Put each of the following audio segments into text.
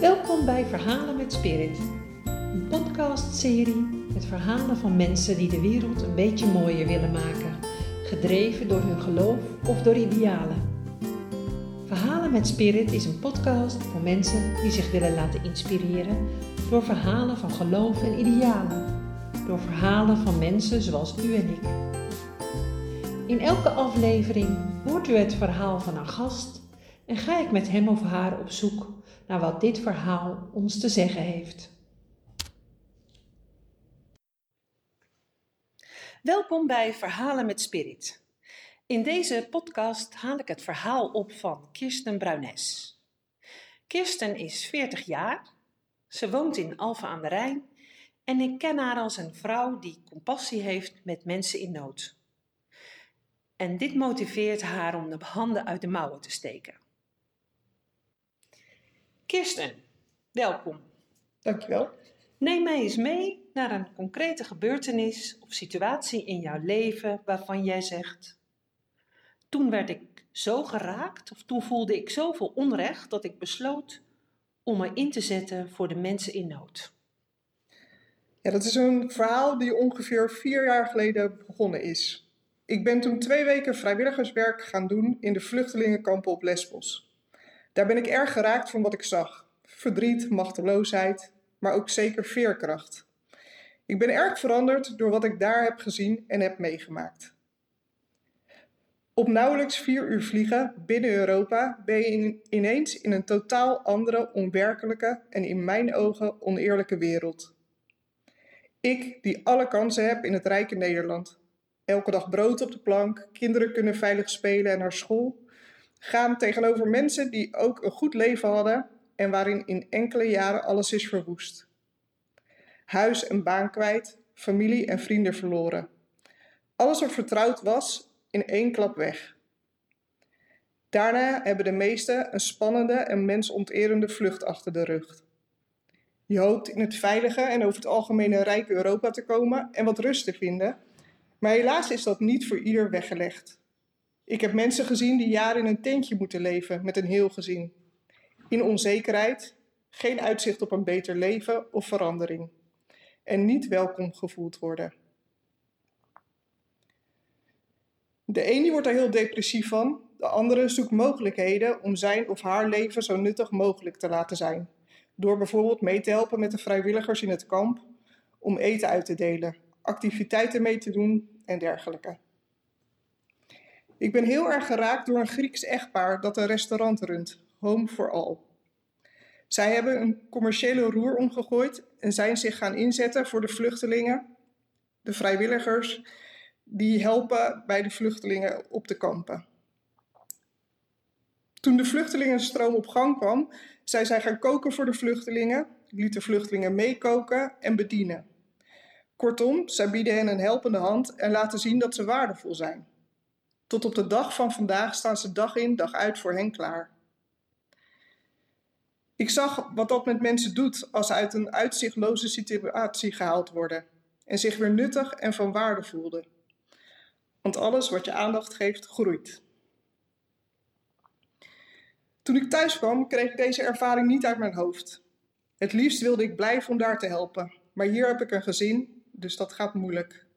Welkom bij Verhalen met Spirit, een podcastserie met verhalen van mensen die de wereld een beetje mooier willen maken, gedreven door hun geloof of door idealen. Verhalen met Spirit is een podcast voor mensen die zich willen laten inspireren door verhalen van geloof en idealen, door verhalen van mensen zoals u en ik. In elke aflevering hoort u het verhaal van een gast en ga ik met hem of haar op zoek naar wat dit verhaal ons te zeggen heeft. Welkom bij Verhalen met Spirit. In deze podcast haal ik het verhaal op van Kirsten Bruines. Kirsten is 40 jaar, ze woont in Alphen aan de Rijn en ik ken haar als een vrouw die compassie heeft met mensen in nood. En dit motiveert haar om de handen uit de mouwen te steken. Kirsten, welkom. Dankjewel. Neem mij eens mee naar een concrete gebeurtenis of situatie in jouw leven waarvan jij zegt: Toen werd ik zo geraakt, of toen voelde ik zoveel onrecht dat ik besloot om me in te zetten voor de mensen in nood. Ja, dat is een verhaal die ongeveer vier jaar geleden begonnen is. Ik ben toen twee weken vrijwilligerswerk gaan doen in de vluchtelingenkampen op Lesbos. Daar ben ik erg geraakt van wat ik zag. Verdriet, machteloosheid, maar ook zeker veerkracht. Ik ben erg veranderd door wat ik daar heb gezien en heb meegemaakt. Op nauwelijks vier uur vliegen binnen Europa ben je ineens in een totaal andere, onwerkelijke en in mijn ogen oneerlijke wereld. Ik, die alle kansen heb in het rijke Nederland. Elke dag brood op de plank, kinderen kunnen veilig spelen en naar school, gaan tegenover mensen die ook een goed leven hadden en waarin in enkele jaren alles is verwoest. Huis en baan kwijt, familie en vrienden verloren. Alles wat vertrouwd was, in één klap weg. Daarna hebben de meesten een spannende en mensonterende vlucht achter de rug. Je hoopt in het veilige en over het algemeen rijke Europa te komen en wat rust te vinden, maar helaas is dat niet voor ieder weggelegd. Ik heb mensen gezien die jaren in een tentje moeten leven met een heel gezin. In onzekerheid, geen uitzicht op een beter leven of verandering. En niet welkom gevoeld worden. De ene wordt er heel depressief van, de andere zoekt mogelijkheden om zijn of haar leven zo nuttig mogelijk te laten zijn. Door bijvoorbeeld mee te helpen met de vrijwilligers in het kamp, om eten uit te delen, activiteiten mee te doen en dergelijke. Ik ben heel erg geraakt door een Grieks echtpaar dat een restaurant runt, Home for All. Zij hebben een commerciële roer omgegooid en zijn zich gaan inzetten voor de vluchtelingen, de vrijwilligers die helpen bij de vluchtelingen op de kampen. Toen de vluchtelingenstroom op gang kwam, zijn zij gaan koken voor de vluchtelingen, lieten vluchtelingen meekoken en bedienen. Kortom, zij bieden hen een helpende hand en laten zien dat ze waardevol zijn. Tot op de dag van vandaag staan ze dag in, dag uit voor hen klaar. Ik zag wat dat met mensen doet als ze uit een uitzichtloze situatie gehaald worden en zich weer nuttig en van waarde voelden. Want alles wat je aandacht geeft, groeit. Toen ik thuis kwam, kreeg ik deze ervaring niet uit mijn hoofd. Het liefst wilde ik blijven om daar te helpen, maar hier heb ik een gezin, dus dat gaat moeilijk.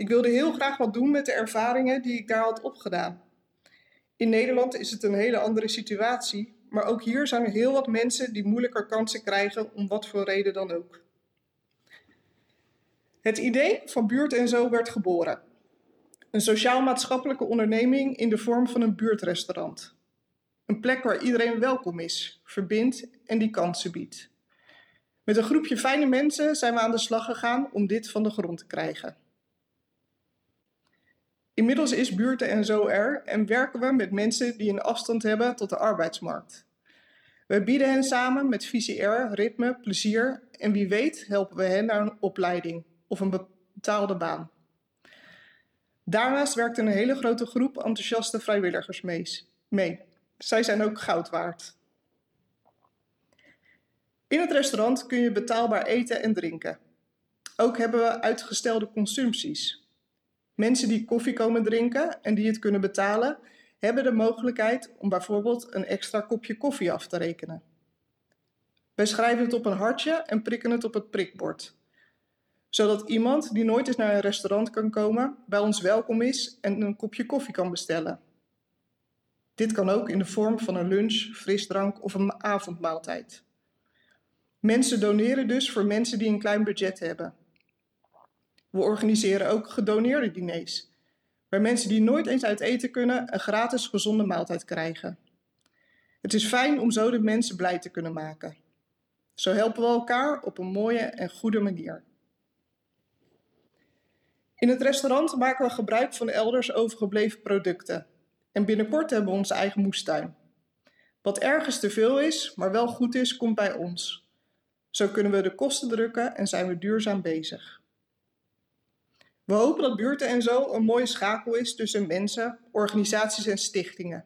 Ik wilde heel graag wat doen met de ervaringen die ik daar had opgedaan. In Nederland is het een hele andere situatie, maar ook hier zijn er heel wat mensen die moeilijker kansen krijgen om wat voor reden dan ook. Het idee van Buurt en Zo werd geboren. Een sociaal-maatschappelijke onderneming in de vorm van een buurtrestaurant. Een plek waar iedereen welkom is, verbindt en die kansen biedt. Met een groepje fijne mensen zijn we aan de slag gegaan om dit van de grond te krijgen. Inmiddels is buurten en zo er en werken we met mensen die een afstand hebben tot de arbeidsmarkt. We bieden hen samen met VCR, ritme, plezier en wie weet helpen we hen naar een opleiding of een betaalde baan. Daarnaast werkt een hele grote groep enthousiaste vrijwilligers mee. Zij zijn ook goud waard. In het restaurant kun je betaalbaar eten en drinken. Ook hebben we uitgestelde consumpties, Mensen die koffie komen drinken en die het kunnen betalen, hebben de mogelijkheid om bijvoorbeeld een extra kopje koffie af te rekenen. Wij schrijven het op een hartje en prikken het op het prikbord. Zodat iemand die nooit eens naar een restaurant kan komen, bij ons welkom is en een kopje koffie kan bestellen. Dit kan ook in de vorm van een lunch, frisdrank of een avondmaaltijd. Mensen doneren dus voor mensen die een klein budget hebben. We organiseren ook gedoneerde diners, waar mensen die nooit eens uit eten kunnen een gratis gezonde maaltijd krijgen. Het is fijn om zo de mensen blij te kunnen maken. Zo helpen we elkaar op een mooie en goede manier. In het restaurant maken we gebruik van elders overgebleven producten. En binnenkort hebben we onze eigen moestuin. Wat ergens te veel is, maar wel goed is, komt bij ons. Zo kunnen we de kosten drukken en zijn we duurzaam bezig. We hopen dat buurten en zo een mooie schakel is tussen mensen, organisaties en stichtingen.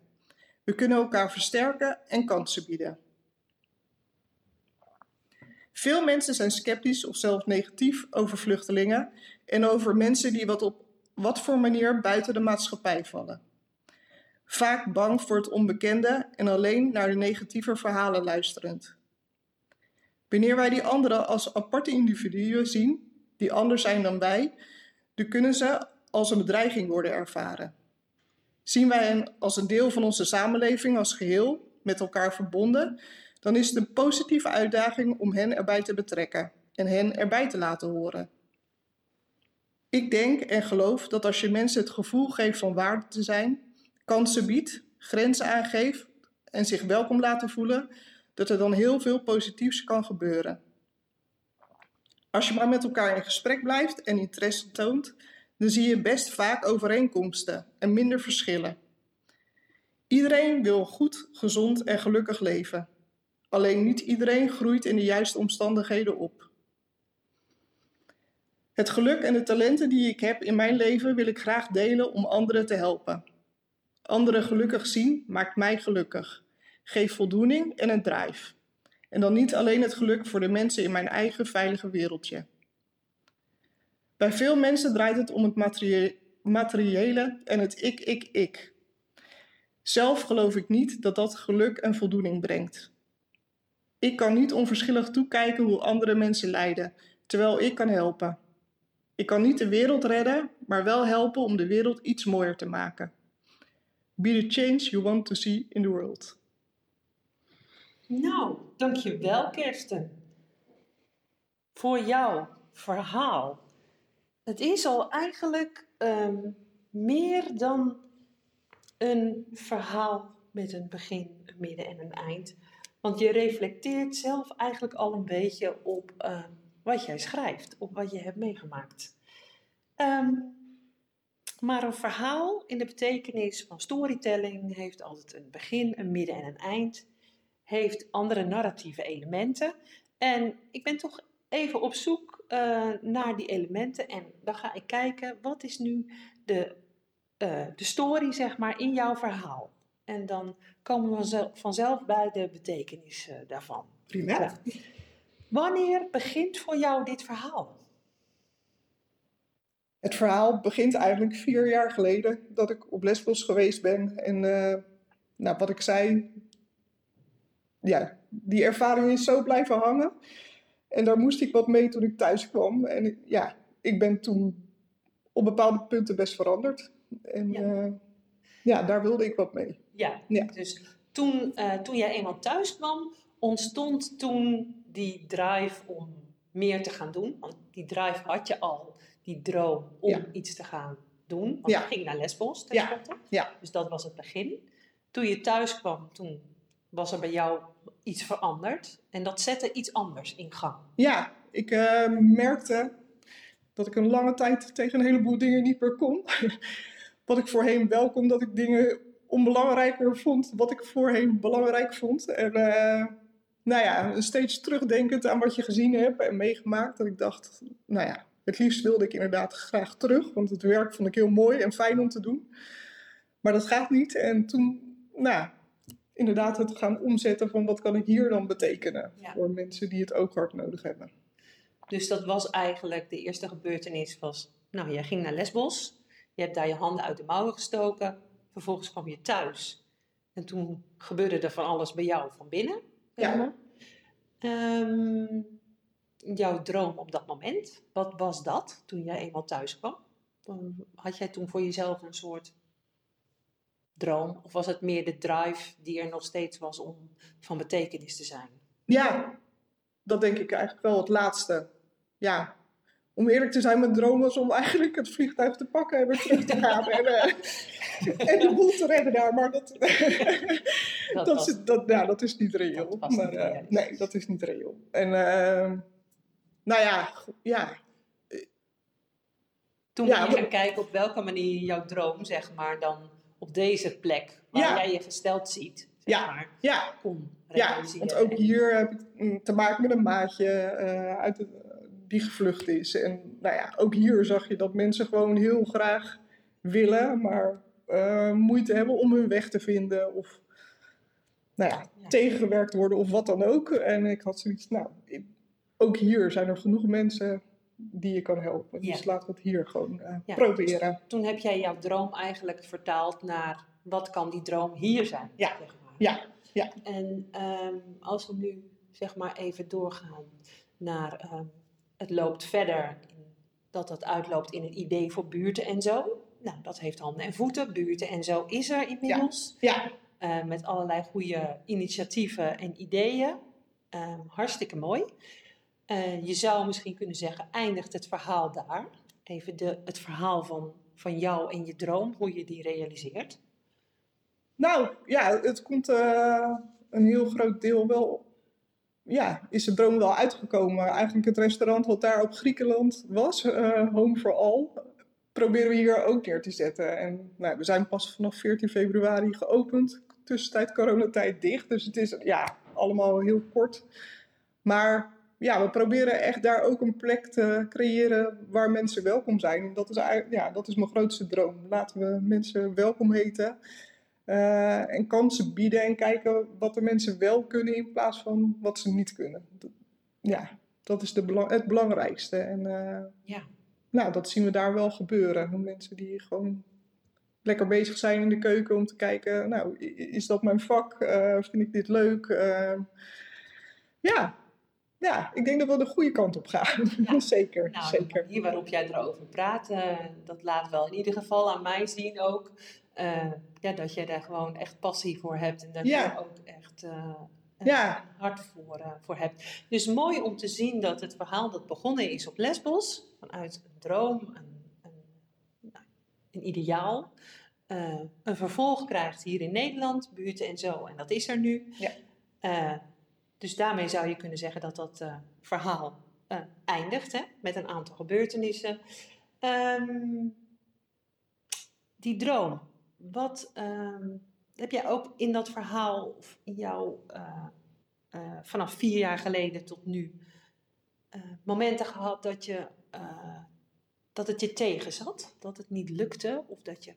We kunnen elkaar versterken en kansen bieden. Veel mensen zijn sceptisch of zelfs negatief over vluchtelingen en over mensen die wat op wat voor manier buiten de maatschappij vallen. Vaak bang voor het onbekende en alleen naar de negatieve verhalen luisterend. Wanneer wij die anderen als aparte individuen zien, die anders zijn dan wij, dan kunnen ze als een bedreiging worden ervaren. Zien wij hen als een deel van onze samenleving als geheel, met elkaar verbonden, dan is het een positieve uitdaging om hen erbij te betrekken en hen erbij te laten horen. Ik denk en geloof dat als je mensen het gevoel geeft van waarde te zijn, kansen biedt, grenzen aangeeft en zich welkom laten voelen, dat er dan heel veel positiefs kan gebeuren. Als je maar met elkaar in gesprek blijft en interesse toont, dan zie je best vaak overeenkomsten en minder verschillen. Iedereen wil goed, gezond en gelukkig leven. Alleen niet iedereen groeit in de juiste omstandigheden op. Het geluk en de talenten die ik heb in mijn leven wil ik graag delen om anderen te helpen. Anderen gelukkig zien maakt mij gelukkig, geeft voldoening en een drive. En dan niet alleen het geluk voor de mensen in mijn eigen veilige wereldje. Bij veel mensen draait het om het materiële en het ik, ik, ik. Zelf geloof ik niet dat dat geluk en voldoening brengt. Ik kan niet onverschillig toekijken hoe andere mensen lijden, terwijl ik kan helpen. Ik kan niet de wereld redden, maar wel helpen om de wereld iets mooier te maken. Be the change you want to see in the world. Nou, dankjewel Kirsten. Voor jouw verhaal. Het is al eigenlijk um, meer dan een verhaal met een begin, een midden en een eind. Want je reflecteert zelf eigenlijk al een beetje op uh, wat jij schrijft, op wat je hebt meegemaakt. Um, maar een verhaal in de betekenis van storytelling heeft altijd een begin, een midden en een eind. Heeft andere narratieve elementen. En ik ben toch even op zoek uh, naar die elementen. En dan ga ik kijken, wat is nu de, uh, de story, zeg maar, in jouw verhaal? En dan komen we vanzelf bij de betekenis uh, daarvan. Prima. Wanneer begint voor jou dit verhaal? Het verhaal begint eigenlijk vier jaar geleden dat ik op Lesbos geweest ben. En nou, wat ik zei, ja, die ervaring is zo blijven hangen. En daar moest ik wat mee toen ik thuis kwam. En ja, ik ben toen op bepaalde punten best veranderd. En ja, uh, ja daar wilde ik wat mee. Ja, ja. dus toen, uh, toen jij eenmaal thuis kwam, ontstond toen die drive om meer te gaan doen. Want die drive had je al die droom om iets te gaan doen. Want je ging naar Lesbos ja. ja. Dus dat was het begin. Toen je thuis kwam, toen was er bij jou iets veranderd. En dat zette iets anders in gang. Ja, ik uh, merkte dat ik een lange tijd tegen een heleboel dingen niet meer kon. wat ik voorheen wel kon, dat ik dingen onbelangrijker vond. Wat ik voorheen belangrijk vond. En uh, nou ja, steeds terugdenkend aan wat je gezien hebt en meegemaakt. Dat ik dacht, nou ja, het liefst wilde ik inderdaad graag terug, want het werk vond ik heel mooi en fijn om te doen. Maar dat gaat niet. En toen, nou, inderdaad het gaan omzetten van wat kan ik hier dan betekenen voor mensen die het ook hard nodig hebben. Dus dat was eigenlijk de eerste gebeurtenis was, nou, jij ging naar Lesbos, je hebt daar je handen uit de mouwen gestoken, vervolgens kwam je thuis. En toen gebeurde er van alles bij jou van binnen. Ja. Ehm, jouw droom op dat moment, wat was dat toen jij eenmaal thuis kwam? Had jij toen voor jezelf een soort droom? Of was het meer de drive die er nog steeds was om van betekenis te zijn? Ja, dat denk ik eigenlijk wel het laatste. Ja, om eerlijk te zijn, mijn droom was om eigenlijk het vliegtuig te pakken en weer terug te gaan. en, uh, en de boel te redden daar. Maar dat, dat, dat, is, dat, ja, dat is niet reëel. Maar, uh, nee, dat is niet reëel. En uh, nou ja, ja. Toen ja, je ging kijken op welke manier jouw droom, zeg maar, dan op deze plek waar jij je gesteld ziet, zeg ja. maar, ja. kon Ja, want ook hier heb ik te maken met een maatje uh, uit de, die gevlucht is. En nou ja, ook hier zag je dat mensen gewoon heel graag willen, maar uh, moeite hebben om hun weg te vinden. Of nou ja, ja, tegengewerkt worden of wat dan ook. En ik had zoiets, nou, ook hier zijn er genoeg mensen die je kan helpen. Dus laten we het hier gewoon uh, ja, proberen. Dus toen heb jij jouw droom eigenlijk vertaald naar wat kan die droom hier zijn? Ja, zeg maar. ja, ja. En um, als we nu zeg maar even doorgaan naar um, het loopt verder, dat dat uitloopt in een idee voor buurten en zo. Nou, dat heeft handen en voeten. Buurten en zo is er inmiddels. Ja. ja. Uh, met allerlei goede initiatieven en ideeën. Uh, hartstikke mooi. Je zou misschien kunnen zeggen, eindigt het verhaal daar? Even de, het verhaal van, van jou en je droom, hoe je die realiseert. Nou, ja, het komt uh, een heel groot deel wel... Ja, is de droom wel uitgekomen. Eigenlijk het restaurant wat daar op Griekenland was, uh, Home for All, proberen we hier ook neer te zetten. En nou, we zijn pas vanaf 14 februari geopend. Tussentijd coronatijd dicht, dus het is ja, allemaal heel kort. Maar ja, we proberen echt daar ook een plek te creëren waar mensen welkom zijn. Dat is, ja, dat is mijn grootste droom. Laten we mensen welkom heten. Uh, en kansen bieden en kijken wat de mensen wel kunnen in plaats van wat ze niet kunnen. Ja, dat is de belang, het belangrijkste. En uh, ja. nou, dat zien we daar wel gebeuren. Mensen die gewoon lekker bezig zijn in de keuken om te kijken, nou, is dat mijn vak? Uh, vind ik dit leuk? ja, ja, ik denk dat we de goede kant op gaan. Ja. zeker, nou, zeker. Hier waarop jij erover praat, uh, dat laat wel in ieder geval aan mij zien ook. Uh, ja, dat jij daar gewoon echt passie voor hebt. En dat ja. je er ook echt uh, ja. hart voor, voor hebt. Dus mooi om te zien dat het verhaal dat begonnen is op Lesbos. Vanuit een droom, een, een, een ideaal. een vervolg krijgt hier in Nederland, buurten en zo. En dat is er nu. Ja. Dus daarmee zou je kunnen zeggen dat dat uh, verhaal uh, eindigt hè, met een aantal gebeurtenissen. Um, die droom, wat um, heb jij ook in dat verhaal of in jouw uh, vanaf vier jaar geleden tot nu momenten gehad dat je dat het je tegen zat, dat het niet lukte of dat je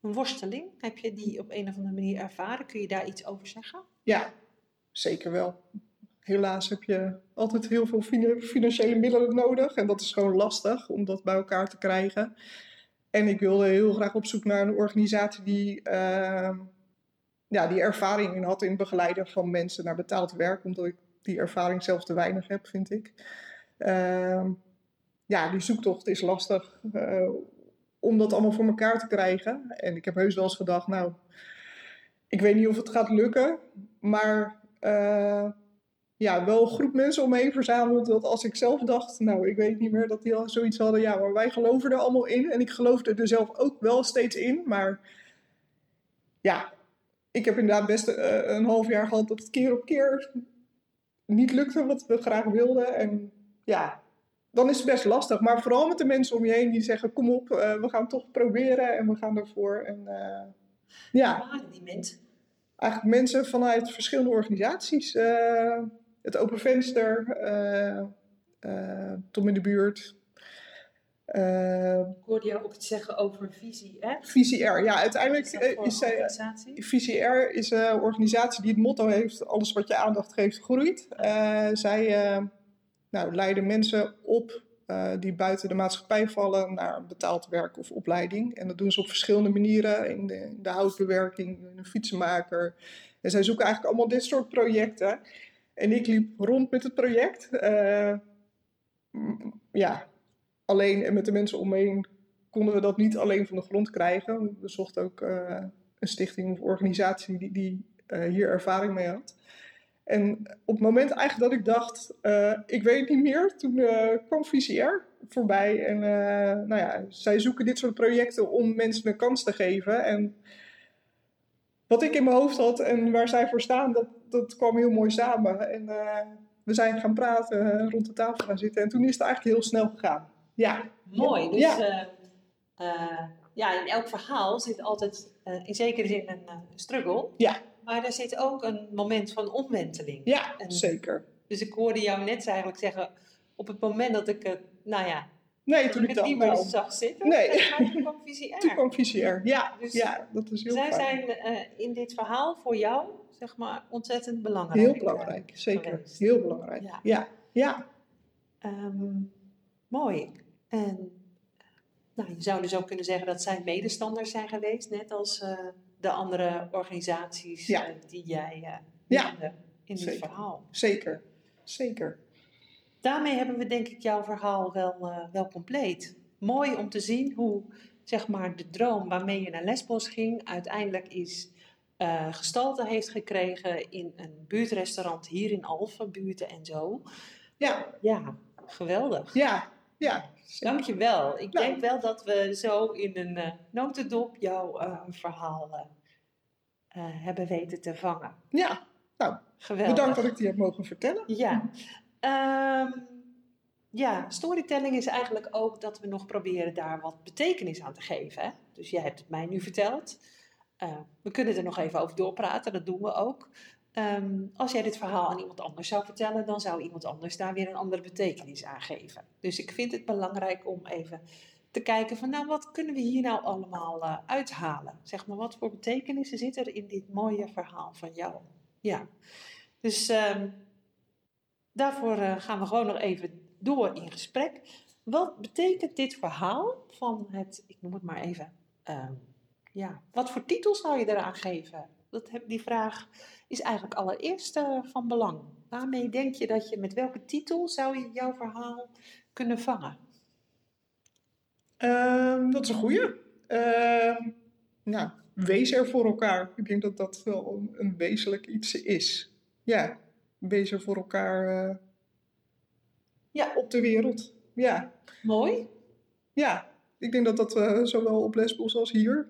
een worsteling heb je die op een of andere manier ervaren? Kun je daar iets over zeggen? Ja, zeker wel. Helaas heb je altijd heel veel financiële middelen nodig. En dat is gewoon lastig om dat bij elkaar te krijgen. En ik wilde heel graag op zoek naar een organisatie die, uh, ja, die ervaring in had in begeleiden van mensen naar betaald werk. Omdat ik die ervaring zelf te weinig heb, vind ik. Uh, ja, die zoektocht is lastig uh, om dat allemaal voor elkaar te krijgen. En ik heb heus wel eens gedacht, nou, ik weet niet of het gaat lukken. Maar uh, ja, wel een groep mensen om me verzameld. Dat als ik zelf dacht, nou, ik weet niet meer dat die al zoiets hadden. Ja, maar wij geloven er allemaal in. En ik geloofde er zelf ook wel steeds in. Maar ja, ik heb inderdaad best uh, een half jaar gehad dat het keer op keer niet lukte wat we graag wilden. En ja, dan is het best lastig. Maar vooral met de mensen om je heen die zeggen: kom op, uh, we gaan toch proberen en we gaan ervoor. En, ja. Eigenlijk mensen vanuit verschillende organisaties. Uh, het Open Venster, uh, uh, Tom in de buurt. Ik hoorde jou ook iets zeggen over Visie R. Visie R, ja, uiteindelijk is, is Visie R is een organisatie die het motto heeft: alles wat je aandacht geeft, groeit. zij nou, leiden mensen op uh, die buiten de maatschappij vallen naar betaald werk of opleiding. En dat doen ze op verschillende manieren, in de, in de houtbewerking, in een fietsenmaker. En zij zoeken eigenlijk allemaal dit soort projecten. En ik liep rond met het project. Uh, ja, alleen en met de mensen om me heen konden we dat niet alleen van de grond krijgen. We zochten ook uh, een stichting of organisatie die, die hier ervaring mee had. En op het moment eigenlijk dat ik dacht, ik weet het niet meer, toen kwam VCR voorbij. En nou ja, zij zoeken dit soort projecten om mensen een kans te geven. En wat ik in mijn hoofd had en waar zij voor staan, dat, dat kwam heel mooi samen. En we zijn gaan praten, rond de tafel gaan zitten. En toen is het eigenlijk heel snel gegaan. Ja. Mooi. Dus ja. Ja, in elk verhaal zit altijd in zekere zin een struggle. Ja. Maar er zit ook een moment van omwenteling. Ja, en, zeker. Dus ik hoorde jou net eigenlijk zeggen, op het moment dat ik, nou ja, Nee, toen ik, ik het niet meer zag zitten. Nee. Toen kwam VCR. Toen kwam VCR, ja. Dus ja, dat is heel zij fijn. zijn uh, in dit verhaal voor jou, zeg maar, ontzettend belangrijk. Heel belangrijk, zeker. Geweest. Heel belangrijk, ja. ja. ja. Um, mooi. En nou, je zou dus ook kunnen zeggen dat zij medestanders zijn geweest, net als uh, de andere organisaties ja. uh, die jij uh, ja. in dit verhaal. Zeker, zeker daarmee hebben we denk ik jouw verhaal wel, uh, wel compleet. Mooi om te zien hoe zeg maar, de droom waarmee je naar Lesbos ging uiteindelijk is gestalte heeft gekregen in een buurtrestaurant hier in Alphen, buurten en zo. Ja. Ja, geweldig. Ja, ja. Dank je wel. Ik nou. denk wel dat we zo in een uh, notendop jouw verhaal hebben weten te vangen. Ja, nou, geweldig. bedankt dat ik die heb mogen vertellen. Ja. Um, ja, storytelling is eigenlijk ook dat we nog proberen daar wat betekenis aan te geven. Hè? Dus jij hebt het mij nu verteld. We kunnen er nog even over doorpraten, dat doen we ook. Um, als jij dit verhaal aan iemand anders zou vertellen, dan zou iemand anders daar weer een andere betekenis aan geven. Dus ik vind het belangrijk om even te kijken van, nou, wat kunnen we hier nou allemaal uh, uithalen? Zeg maar, wat voor betekenissen zit er in dit mooie verhaal van jou? Ja, dus um, daarvoor uh, gaan we gewoon nog even door in gesprek. Wat betekent dit verhaal van het, ik noem het maar even, uh, ja, wat voor titel zou je eraan geven? Dat, die vraag is eigenlijk allereerst uh, van belang. Waarmee denk je dat je, met welke titel zou je jouw verhaal kunnen vangen? Uh, dat is een goeie. Uh, nou, wees er voor elkaar. Ik denk dat dat wel een, een wezenlijk iets is. Ja, wees er voor elkaar uh, ja, op de wereld. Ja. Mooi. Ja, ik denk dat dat uh, zowel op Lesbos als hier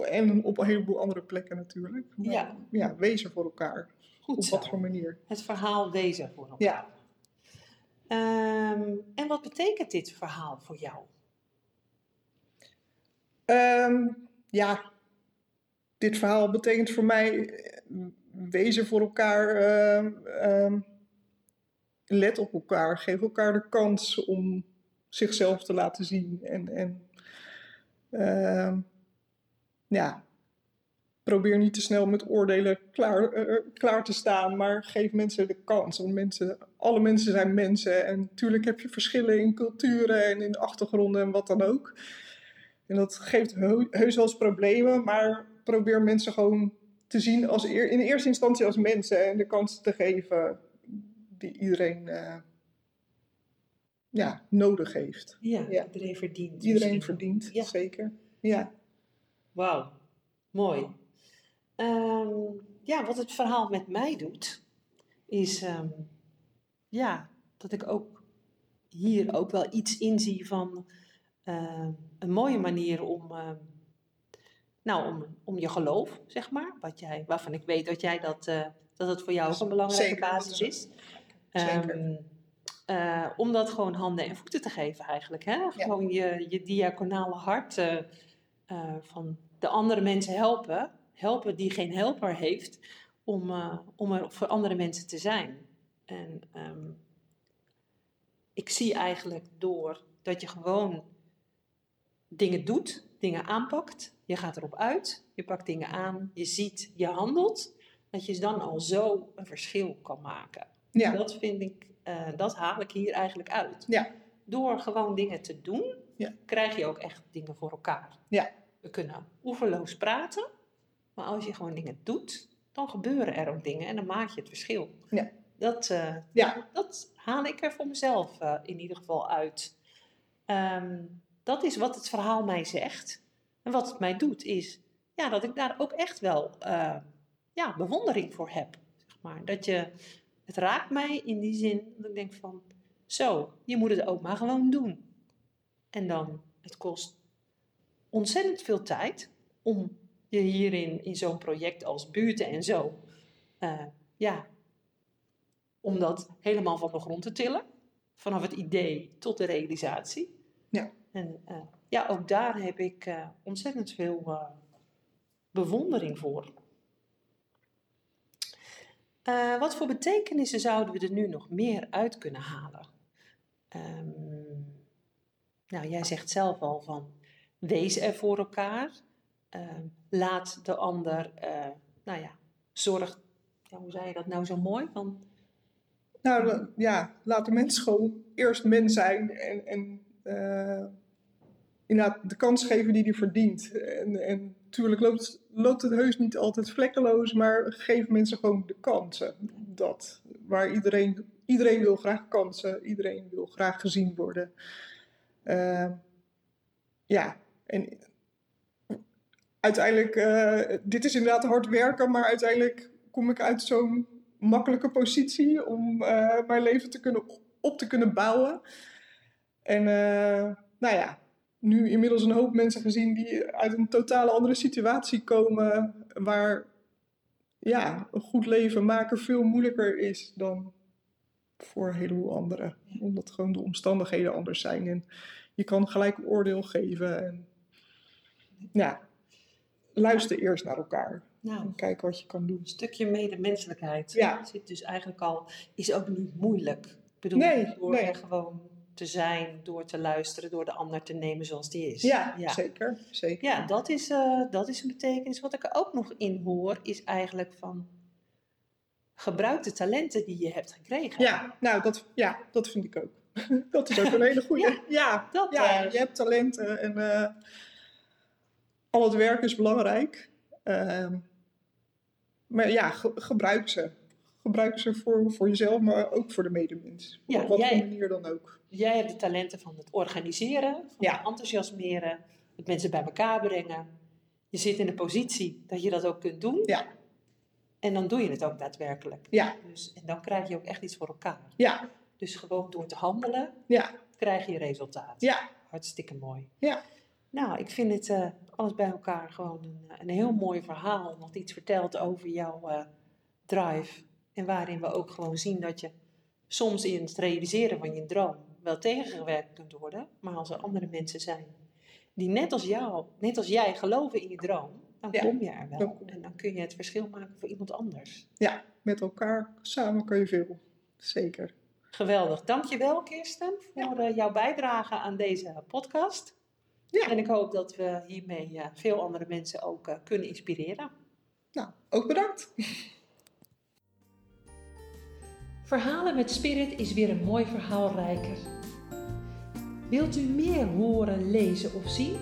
en op een heleboel andere plekken natuurlijk. Maar, ja. ja, wezen voor elkaar. Goed op zo. wat voor manier. Het verhaal wezen voor elkaar. Ja. Um, en wat betekent dit verhaal voor jou? Um, ja, dit verhaal betekent voor mij wezen voor elkaar. Uh, um, let op elkaar. Geef elkaar de kans om zichzelf te laten zien. En, en ja, probeer niet te snel met oordelen klaar, uh, klaar te staan, maar geef mensen de kans. Want mensen, alle mensen zijn mensen. En natuurlijk heb je verschillen in culturen en in achtergronden en wat dan ook. En dat geeft heus wel eens problemen, maar probeer mensen gewoon te zien als eer, in eerste instantie als mensen en de kans te geven die iedereen uh, ja, nodig heeft. Ja, ja. iedereen verdient. Iedereen misschien. verdient, ja. zeker. Ja. Wauw, mooi. Um, ja, wat het verhaal met mij doet, is um, ja, dat ik ook hier ook wel iets inzie van uh, een mooie manier om, uh, nou, om, om je geloof, zeg maar, wat jij, waarvan ik weet dat jij dat, uh, dat het voor jou ook een belangrijke Zeker, basis is. Um, uh, om dat gewoon handen en voeten te geven eigenlijk. Hè? Gewoon ja. je, je diaconale hart uh, uh, van de andere mensen helpen. Helpen die geen helper heeft. Om, om er voor andere mensen te zijn. En um, ik zie eigenlijk door dat je gewoon dingen doet, dingen aanpakt. Je gaat erop uit, je pakt dingen aan, je ziet, je handelt. Dat je dan al zo een verschil kan maken. Ja. Dat vind ik, uh, dat haal ik hier eigenlijk uit. Ja. Door gewoon dingen te doen, ja. krijg je ook echt dingen voor elkaar. Ja. We kunnen oeverloos praten, maar als je gewoon dingen doet, dan gebeuren er ook dingen en dan maak je het verschil. Ja. Dat, eh, Ja. dat haal ik er voor mezelf eh, in ieder geval uit. Ehm, dat is wat het verhaal mij zegt. En wat het mij doet is ja, dat ik daar ook echt wel eh, ja, bewondering voor heb. Zeg maar. dat je, het raakt mij in die zin dat ik denk van zo, je moet het ook maar gewoon doen. En dan, het kost ontzettend veel tijd om je hierin, in zo'n project als buurten en zo, eh, ja, om dat helemaal van de grond te tillen. Vanaf het idee tot de realisatie. Ja. En eh, ja, ook daar heb ik eh, ontzettend veel bewondering voor. Wat voor betekenissen zouden we er nu nog meer uit kunnen halen? Ehm, nou, jij zegt zelf al van wees er voor elkaar. Ehm, laat de ander, eh, nou ja, zorg. Ja, hoe zei je dat nou zo mooi? Van, Nou ja, laat de mens gewoon eerst mens zijn en, en eh, inderdaad de kans geven die hij verdient. En, en natuurlijk loopt, loopt het heus niet altijd vlekkeloos, maar geef mensen gewoon de kansen. Dat, waar iedereen, iedereen wil graag kansen, iedereen wil graag gezien worden. Eh, ja, en uiteindelijk, eh, dit is inderdaad hard werken, maar uiteindelijk kom ik uit zo'n makkelijke positie om eh, mijn leven te kunnen, op te kunnen bouwen. En nou ja, nu inmiddels een hoop mensen gezien die uit een totale andere situatie komen, waar ja, een goed leven maken veel moeilijker is dan voor een heleboel anderen. Omdat gewoon de omstandigheden anders zijn en je kan gelijk oordeel geven. En, ja, luister eerst naar elkaar nou, en kijk wat je kan doen. een stukje medemenselijkheid. Ja. Zit dus eigenlijk al, is ook niet moeilijk. Ik bedoel, Nee, door nee. er gewoon te zijn, door te luisteren, door de ander te nemen zoals die is. Ja, ja. zeker. zeker. Ja, dat is, eh, dat is een betekenis. Wat ik er ook nog in hoor, is eigenlijk van gebruik de talenten die je hebt gekregen. Ja, nou, dat, ja, dat vind ik ook. dat is ook een hele goede. Ja, ja, Dat, eh, je hebt talenten en eh, al het werk is belangrijk. Ehm, maar ja, ge- gebruik ze. Gebruik ze voor, voor jezelf, maar ook voor de medemens. Ja, Op wat jij- voor manier dan ook. Jij hebt de talenten van het organiseren, van Ja. het enthousiasmeren, het mensen bij elkaar brengen. Je zit in de positie dat je dat ook kunt doen. Ja. En dan doe je het ook daadwerkelijk. Ja, Dus, en dan krijg je ook echt iets voor elkaar. ja, Dus gewoon door te handelen, ja, krijg je resultaat. ja, Hartstikke mooi. ja. Nou, ik vind het eh, alles bij elkaar gewoon een, een heel mooi verhaal. Wat iets vertelt over jouw eh, drive. En waarin we ook gewoon zien dat je soms in het realiseren van je droom wel tegengewerkt kunt worden. Maar als er andere mensen zijn die net als jou, net als jij geloven in je droom, dan Ja, kom je er wel. dan. En dan kun je het verschil maken voor iemand anders. ja, met elkaar samen kan je veel. Zeker. Geweldig. Dankjewel Kirsten voor eh, jouw bijdrage aan deze podcast. Ja. En ik hoop dat we hiermee eh, veel andere mensen ook eh, kunnen inspireren. Nou, ook bedankt. Verhalen met Spirit is weer een mooi verhaal rijker. Wilt u meer horen, lezen of zien?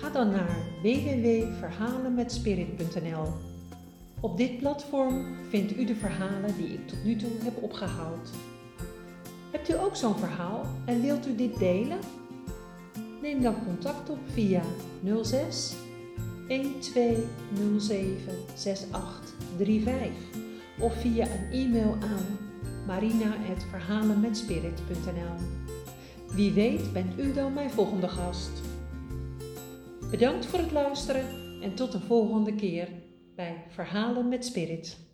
Ga dan naar www.verhalenmetspirit.nl. Op dit platform vindt u de verhalen die ik tot nu toe heb opgehaald. Hebt u ook zo'n verhaal en wilt u dit delen? Neem dan contact op via 06 1207 6835 of via een e-mail aan marina.verhalenmetspirit.nl. Wie weet bent u dan mijn volgende gast. Bedankt voor het luisteren en tot de volgende keer bij Verhalen met Spirit.